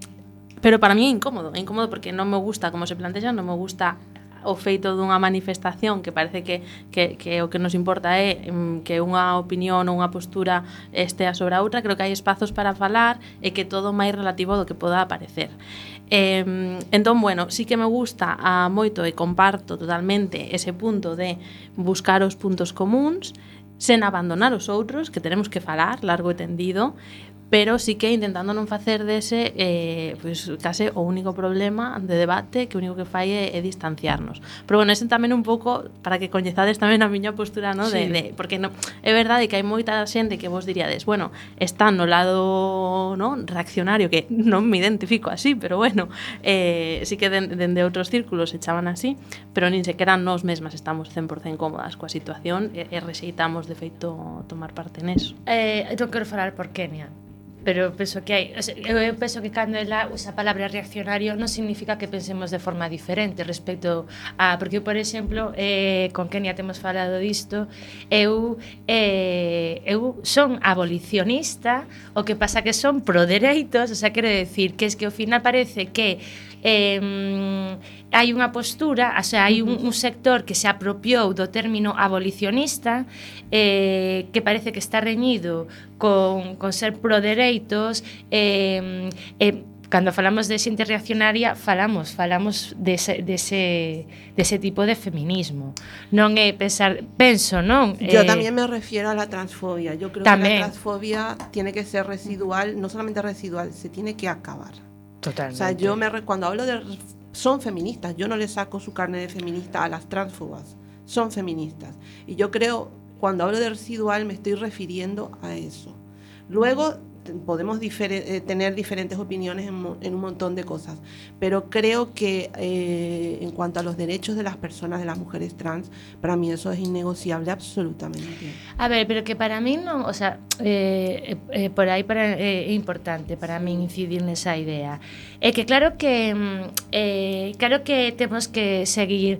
pero para mí é incómodo, é incómodo porque non me gusta como se plantexa, non me gusta o feito dunha manifestación que parece que, que, que o que nos importa é que unha opinión ou unha postura estea sobre a outra, creo que hai espazos para falar e que todo máis relativo do que poda aparecer. Eh, entón, bueno, sí que me gusta a moito e comparto totalmente ese punto de buscar os puntos comuns sen abandonar os outros, que tenemos que falar largo e tendido, pero sí que intentando non facer dese eh, pois, case o único problema de debate que o único que fai é, é distanciarnos. Pero bueno, ese tamén un pouco para que coñezades tamén a miña postura, no? Sí. De, de, porque no, é verdade que hai moita xente que vos diríades, bueno, está no lado no reaccionario, que non me identifico así, pero bueno, eh, sí que dende de outros círculos se chaman así, pero nin sequera nós mesmas estamos 100% cómodas coa situación e, e rexeitamos de feito tomar parte neso. Eh, eu quero falar por Kenia pero penso que hai, eu penso que cando ela usa a palabra reaccionario non significa que pensemos de forma diferente respecto a, porque eu, por exemplo, eh, con Kenia temos falado disto, eu eh, eu son abolicionista, o que pasa que son pro dereitos, o sea, quero decir que es que ao final parece que eh, hai unha postura, o sea, hai un, un sector que se apropiou do término abolicionista eh, que parece que está reñido con, con ser pro dereitos eh, eh, cando falamos de xente reaccionaria falamos, falamos dese, dese, dese tipo de feminismo non é pensar, penso, non? Yo eh, tamén me refiero a la transfobia yo creo tamén. que la transfobia tiene que ser residual, no solamente residual se tiene que acabar O totalmente sea, yo me cuando hablo de son feministas, yo no le saco su carne de feminista a las transfobas, son feministas. Y yo creo, cuando hablo de residual me estoy refiriendo a eso. Luego podemos difere- eh, tener diferentes opiniones en, en un montón de cosas, pero creo que eh, en cuanto a los derechos de las personas, de las mujeres trans, para mí eso es innegociable absolutamente. A ver, pero que para mí non, o sea, eh, eh, por aí para, é importante para min incidir nesa idea. É que claro que mm, claro que temos que seguir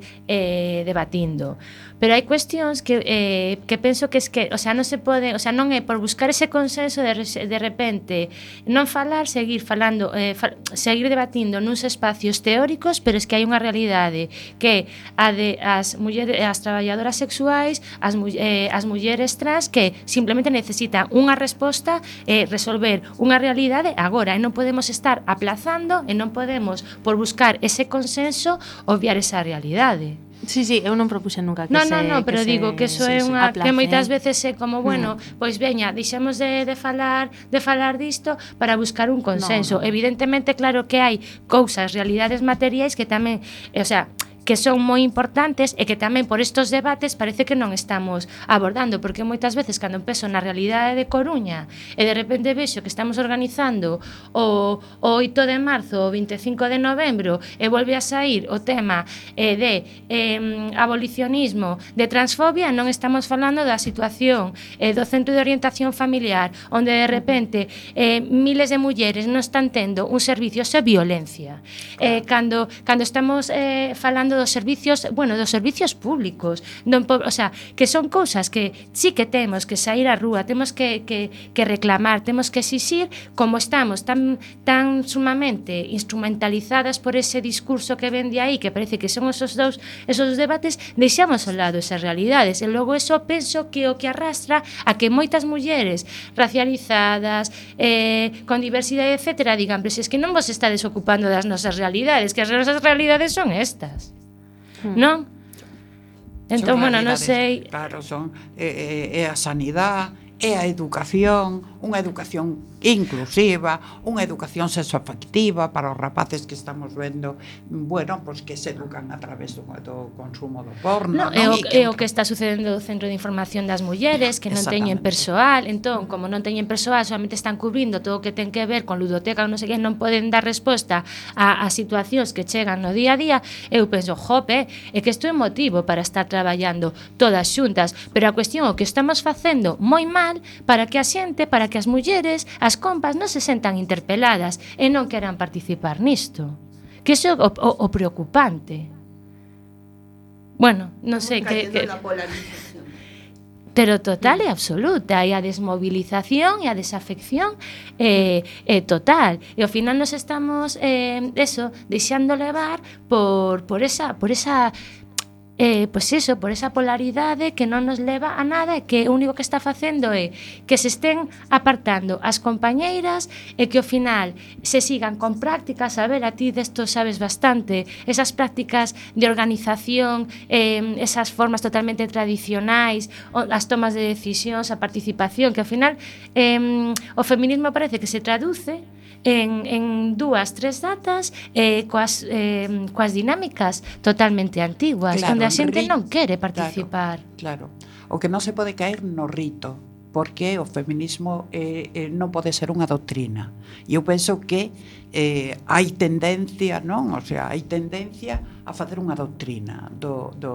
debatindo, pero hai cuestións que, eh, que penso que es que, o sea, non se pode, o sea, non é por buscar ese consenso de, de repente non falar, seguir falando, eh, fal, seguir debatindo nuns espacios teóricos, pero es que hai unha realidade que a de as mulleres, as traballadoras sexuais, as, eh, as mulleres trans que simplemente necesitan unha resposta eh, resolver unha realidade agora e non podemos estar aplazando e non podemos por buscar ese consenso obviar esa realidade. Sí, sí, eu non propuxen nunca que no, se... Non, non, pero que digo se, que iso sí, é unha... Sí, que moitas veces é como, mm. bueno, mm. pois veña, deixemos de, de falar de falar disto para buscar un consenso. No, no. Evidentemente, claro que hai cousas, realidades materiais que tamén... Eh, o sea, que son moi importantes e que tamén por estos debates parece que non estamos abordando, porque moitas veces cando empezo na realidade de Coruña e de repente vexo que estamos organizando o, o 8 de marzo o 25 de novembro e volve a sair o tema eh, de eh, abolicionismo de transfobia, non estamos falando da situación eh, do centro de orientación familiar, onde de repente eh, miles de mulleres non están tendo un servicio de violencia. Eh, cando, cando estamos eh, falando falando dos servicios, bueno, dos servicios públicos, non, o sea, que son cousas que sí que temos que sair á rúa, temos que, que, que reclamar, temos que exixir como estamos tan, tan sumamente instrumentalizadas por ese discurso que vende aí, que parece que son esos dous esos debates, deixamos ao lado esas realidades e logo eso penso que o que arrastra a que moitas mulleres racializadas, eh, con diversidade, etc., digan, pero se es que non vos estades ocupando das nosas realidades, que as nosas realidades son estas. Hmm. non? Entón, bueno, non sei... Claro, son... É, é a sanidade, é a educación, unha educación inclusiva, unha educación sexoafectiva para os rapaces que estamos vendo, bueno, pois que se educan a través do, do consumo do porno. No, non? É, o, que... é o que está sucedendo no Centro de Información das Mulleres, que non teñen persoal, entón, como non teñen persoal, solamente están cubrindo todo o que ten que ver con ludoteca ou non sei que, non poden dar resposta a, a situacións que chegan no día a día, eu penso, jope, é que isto é motivo para estar traballando todas xuntas, pero a cuestión o que estamos facendo moi mal para que a xente, para que que as mulleres, as compas non se sentan interpeladas e non queran participar nisto. Que iso o, o, o preocupante. Bueno, non sei que, que pero total e absoluta, e a desmovilización e a desafección eh, eh, total. E ao final nos estamos eh, eso, deixando levar por, por, esa, por esa Eh, pois iso, por esa polaridade que non nos leva a nada e que o único que está facendo é que se estén apartando as compañeiras e que ao final se sigan con prácticas, a ver, a ti desto sabes bastante, esas prácticas de organización, eh, esas formas totalmente tradicionais, as tomas de decisións, a participación, que ao final eh, o feminismo parece que se traduce en, en dúas, tres datas eh, coas, eh, coas dinámicas totalmente antiguas, claro, onde a xente non quere participar. Claro, claro, o que non se pode caer no rito, porque o feminismo eh, eh, non pode ser unha doutrina. E eu penso que eh, hai tendencia, non? O sea, hai tendencia a facer unha doutrina do, do,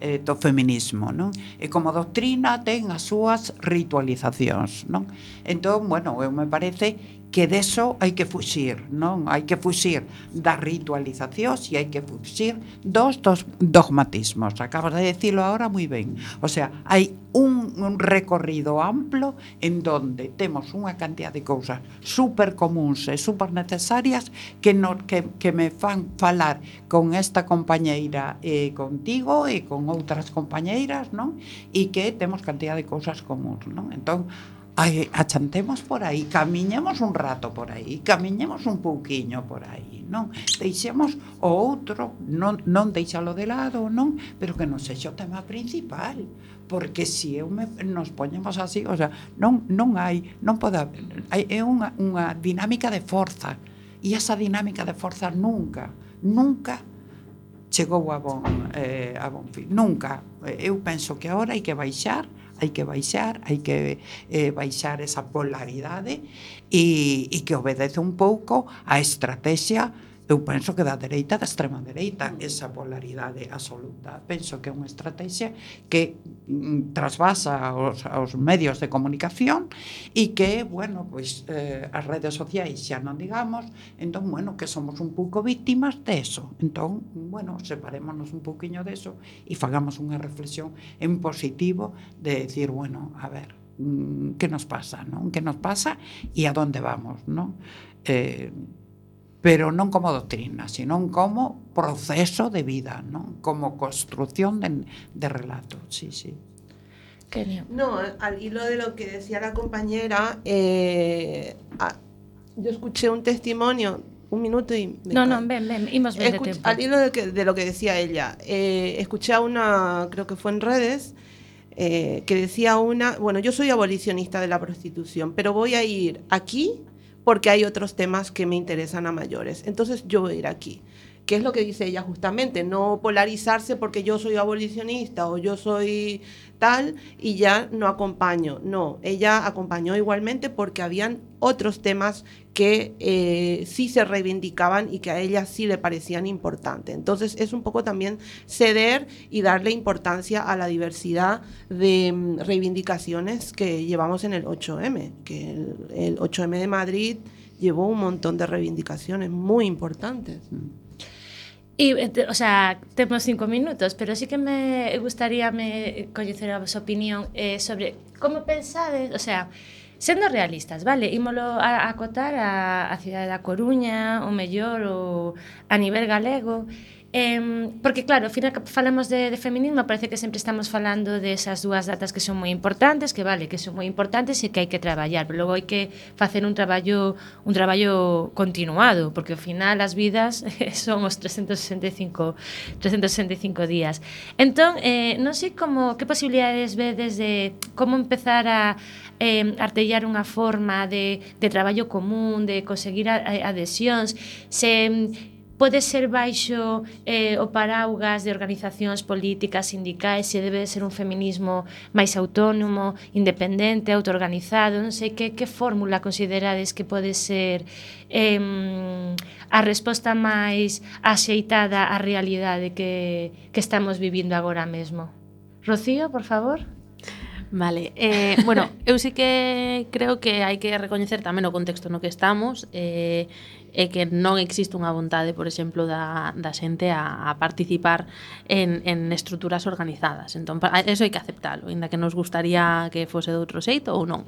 eh, do feminismo, non? E como doutrina ten as súas ritualizacións, non? Entón, bueno, eu me parece que deso hai que fuxir, non? Hai que fuxir das ritualizacións e hai que fuxir dos, dos dogmatismos. Acabas de dicilo agora moi ben. O sea, hai un, un recorrido amplo en donde temos unha cantidad de cousas super comuns e super necesarias que, no, que, que me fan falar con esta compañeira e eh, contigo e con outras compañeiras, non? E que temos cantidad de cousas comuns, non? Entón, Ai, achantemos por aí, camiñemos un rato por aí, camiñemos un pouquiño por aí, non? Deixemos o outro, non, non deixalo de lado, non? Pero que non sexa o tema principal, porque se eu me, nos poñemos así, o sea, non, non hai, non pode haber, hai, é unha, unha dinámica de forza, e esa dinámica de forza nunca, nunca chegou a bon, eh, a bon fin. Nunca, eu penso que agora hai que baixar, hai que baixar, hai que eh, baixar esa polaridade e, e que obedece un pouco a estrategia eu penso que da dereita da extrema dereita esa polaridade absoluta penso que é unha estrategia que mm, trasvasa aos, aos medios de comunicación e que, bueno, pois eh, as redes sociais xa non digamos entón, bueno, que somos un pouco víctimas eso. entón, bueno separémonos un pouquiño eso e fagamos unha reflexión en positivo de decir, bueno, a ver mm, que nos pasa, non? Que nos pasa e a donde vamos, non? Eh, pero non como doctrina, sino como proceso de vida, non? Como construcción de, de relato, sí, sí. Kenia. No, al hilo de lo que decía la compañera, eh, yo escuché un testimonio, un minuto y... me No, no, ven, ven, ben de Escuch- tempo. al hilo de, que- de lo que decía ella, eh, escuché a una, creo que fue en redes, eh, que decía una, bueno, yo soy abolicionista de la prostitución, pero voy a ir aquí porque hay otros temas que me interesan a mayores. Entonces yo voy a ir aquí. ¿Qué es lo que dice ella justamente? No polarizarse porque yo soy abolicionista o yo soy tal y ya no acompaño. No, ella acompañó igualmente porque habían otros temas que eh, sí se reivindicaban y que a ella sí le parecían importantes. Entonces es un poco también ceder y darle importancia a la diversidad de mm, reivindicaciones que llevamos en el 8M, que el, el 8M de Madrid llevó un montón de reivindicaciones muy importantes. Eh, e, o sea, temos cinco minutos, pero sí que me gustaría me coñecer a vosa opinión eh, sobre como pensades, o sea, sendo realistas, vale, ímolo a, a acotar a, a cidade da Coruña, o mellor, o a nivel galego, eh, Eh, porque claro, ao final que falamos de, de feminismo parece que sempre estamos falando de esas dúas datas que son moi importantes, que vale, que son moi importantes e que hai que traballar, pero logo hai que facer un traballo un traballo continuado, porque ao final as vidas son os 365 365 días. Entón, eh, non sei como que posibilidades vedes de como empezar a eh, artellar unha forma de, de traballo común, de conseguir adhesións, se pode ser baixo eh, o paraugas de organizacións políticas, sindicais, se debe de ser un feminismo máis autónomo, independente, autoorganizado, non sei que, que fórmula considerades que pode ser eh, a resposta máis axeitada á realidade que, que estamos vivindo agora mesmo. Rocío, por favor. Vale, eh, bueno, eu sí que creo que hai que recoñecer tamén o contexto no que estamos eh, e que non existe unha vontade, por exemplo, da, da xente a, a participar en, en estruturas organizadas. Entón, eso hai que aceptalo, inda que nos gustaría que fose de outro xeito ou non.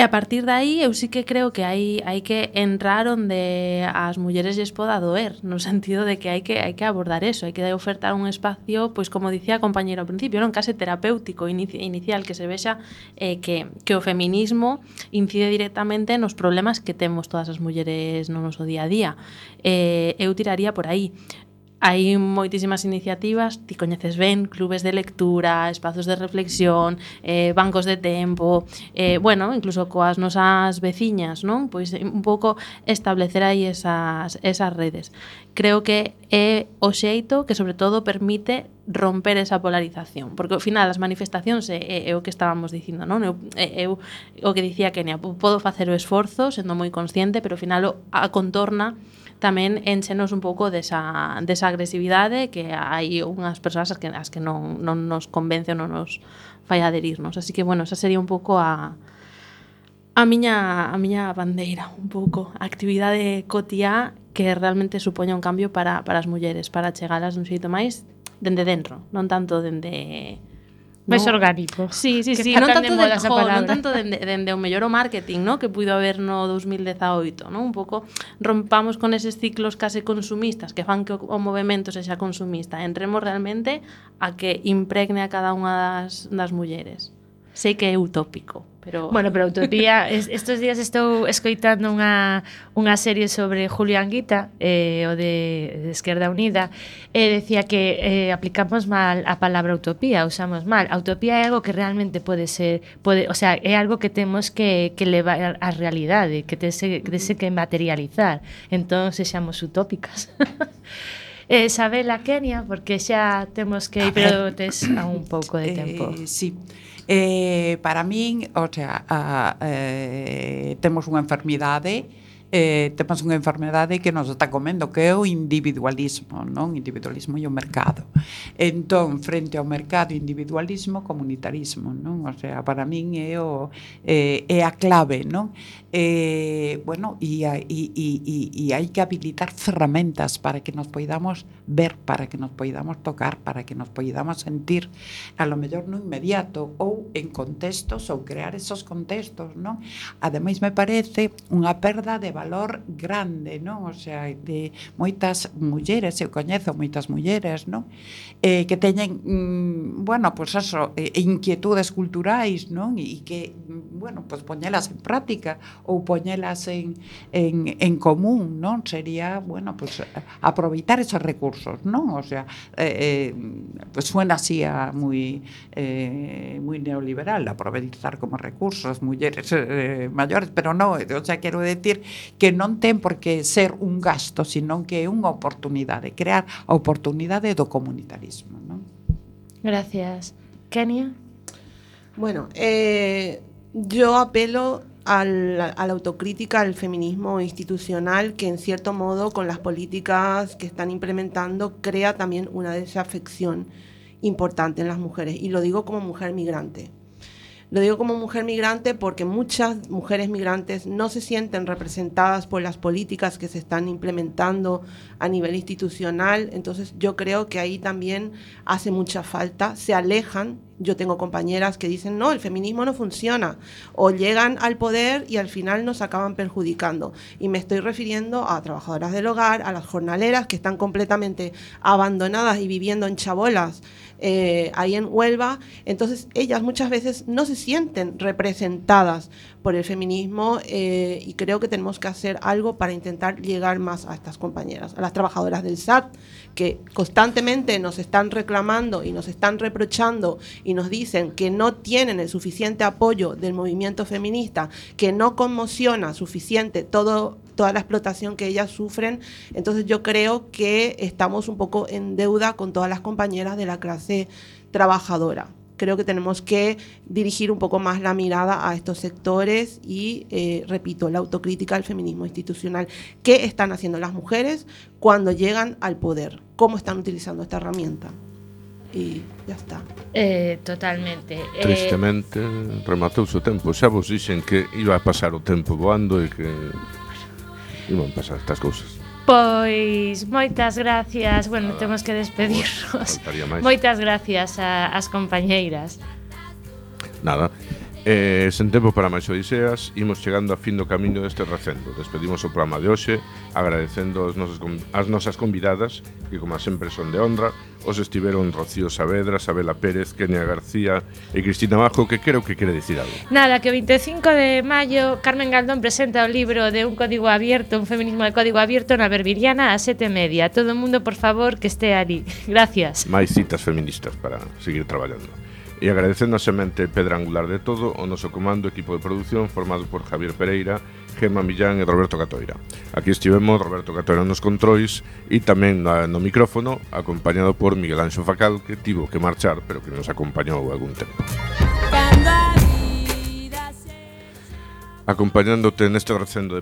E a partir de aí eu sí que creo que hai hai que entrar onde as mulleres lles poda doer, no sentido de que hai que hai que abordar eso, hai que ofertar un espacio, pois como dicía a compañeira ao principio, non case terapéutico inicial que se vexa eh, que que o feminismo incide directamente nos problemas que temos todas as mulleres no noso día a día. Eh, eu tiraría por aí. Hai moitísimas iniciativas, ti coñeces ben, clubes de lectura, espazos de reflexión, eh, bancos de tempo, eh, bueno, incluso coas nosas veciñas, non? Pois eh, un pouco establecer aí esas, esas redes. Creo que é o xeito que sobre todo permite romper esa polarización, porque ao final as manifestacións é, é, é o que estábamos dicindo, non? Eu, é, eu o que dicía Kenia, podo facer o esforzo sendo moi consciente, pero ao final a contorna tamén enchenos un pouco desa, desa agresividade que hai unhas persoas as que, as que non, non nos convence ou non nos fai aderirnos. Así que, bueno, esa sería un pouco a, a miña, a miña bandeira, un pouco, a actividade cotiá que realmente supoña un cambio para, para as mulleres, para chegalas dun xeito máis dende dentro, non tanto dende máis no. orgánico. Sí, sí, que sí, non tanto, de de, jo, non tanto dende, dende o mellor o marketing, no? que puido haber no 2018, no? un pouco rompamos con eses ciclos case consumistas que fan que o, o movemento sexa consumista, entremos realmente a que impregne a cada unha das, das mulleres. Sei que é utópico, pero Bueno, pero Utopía es, estos días estou escoitando unha unha serie sobre Julián Anguita eh o de, de Esquerda Unida, e eh, decía que eh, aplicamos mal a palabra utopía, usamos mal. A utopía é algo que realmente pode ser, pode, o sea, é algo que temos que que levar á realidade, que tese que tese que materializar. Entón, sexamos utópicas. eh, Sabela Kenia, porque xa temos que ir, pero tes a un pouco de eh, tempo. Eh, sí. Eh, para min, o sea, a, eh, temos unha enfermidade eh, temos unha enfermedade que nos está comendo, que é o individualismo, non? Individualismo e o mercado. Entón, frente ao mercado, individualismo, comunitarismo, non? O sea, para min é o eh, é a clave, non? Eh, bueno, e, e, e, e, e hai que habilitar ferramentas para que nos poidamos ver, para que nos poidamos tocar, para que nos poidamos sentir, a lo mellor no inmediato ou en contextos ou crear esos contextos, non? Ademais me parece unha perda de valor grande, non? O sea, de moitas mulleres, eu coñezo moitas mulleres, non? Eh, que teñen, mm, bueno, pois pues eso, eh, inquietudes culturais, non? E que, bueno, pois pues poñelas en práctica ou poñelas en, en, en común, non? Sería, bueno, pois pues, aproveitar esos recursos, non? O sea, eh, eh, pues suena así a moi eh, moi neoliberal, aproveitar como recursos mulleres eh, maiores, pero non, o sea, quero decir que non ten por que ser un gasto, sino que é unha oportunidade, crear a oportunidade do comunitarismo, non? Gracias. Kenia? Bueno, eh, yo apelo al- a la autocrítica al feminismo institucional que en cierto modo con las políticas que están implementando crea también una desafección importante en las mujeres. Y lo digo como mujer migrante. Lo digo como mujer migrante porque muchas mujeres migrantes no se sienten representadas por las políticas que se están implementando a nivel institucional. Entonces yo creo que ahí también hace mucha falta. Se alejan. Yo tengo compañeras que dicen, no, el feminismo no funciona. O llegan al poder y al final nos acaban perjudicando. Y me estoy refiriendo a trabajadoras del hogar, a las jornaleras que están completamente abandonadas y viviendo en chabolas eh, ahí en Huelva. Entonces ellas muchas veces no se sienten representadas por el feminismo eh, y creo que tenemos que hacer algo para intentar llegar más a estas compañeras, a las trabajadoras del SAT, que constantemente nos están reclamando y nos están reprochando y nos dicen que no tienen el suficiente apoyo del movimiento feminista, que no conmociona suficiente todo toda la explotación que ellas sufren. Entonces yo creo que estamos un poco en deuda con todas las compañeras de la clase trabajadora. Creo que tenemos que dirigir un poco más la mirada a estos sectores y, eh, repito, la autocrítica al feminismo institucional. ¿Qué están haciendo las mujeres cuando llegan al poder? ¿Cómo están utilizando esta herramienta? Y ya está. Eh, totalmente. Eh, Tristemente, rematouse o tempo. Xa vos dixen que iba a pasar o tempo voando e que non pasar estas cousas. Pois moitas gracias, bueno, Nada. temos que despedirnos. Moitas gracias a, as compañeiras. Nada. E, sen tempo para máis odiseas, imos chegando a fin do camiño deste recendo. Despedimos o programa de hoxe, agradecendo as nosas, as nosas convidadas, que como sempre son de honra, os estiveron Rocío Saavedra, Sabela Pérez, Kenia García e Cristina Bajo, que creo que quere dicir algo. Nada, que o 25 de maio Carmen Galdón presenta o libro de un código abierto, un feminismo de código abierto na Berbiriana a sete media. Todo o mundo, por favor, que este ali. Gracias. Máis citas feministas para seguir traballando. E agradecendo a semente pedra angular de todo o noso comando equipo de produción formado por Javier Pereira, Gema Millán e Roberto Catoira. Aquí estivemos Roberto Catoira nos controis e tamén no micrófono acompañado por Miguel Anxo Facal que tivo que marchar pero que nos acompañou algún tempo. Acompañándote neste recendo de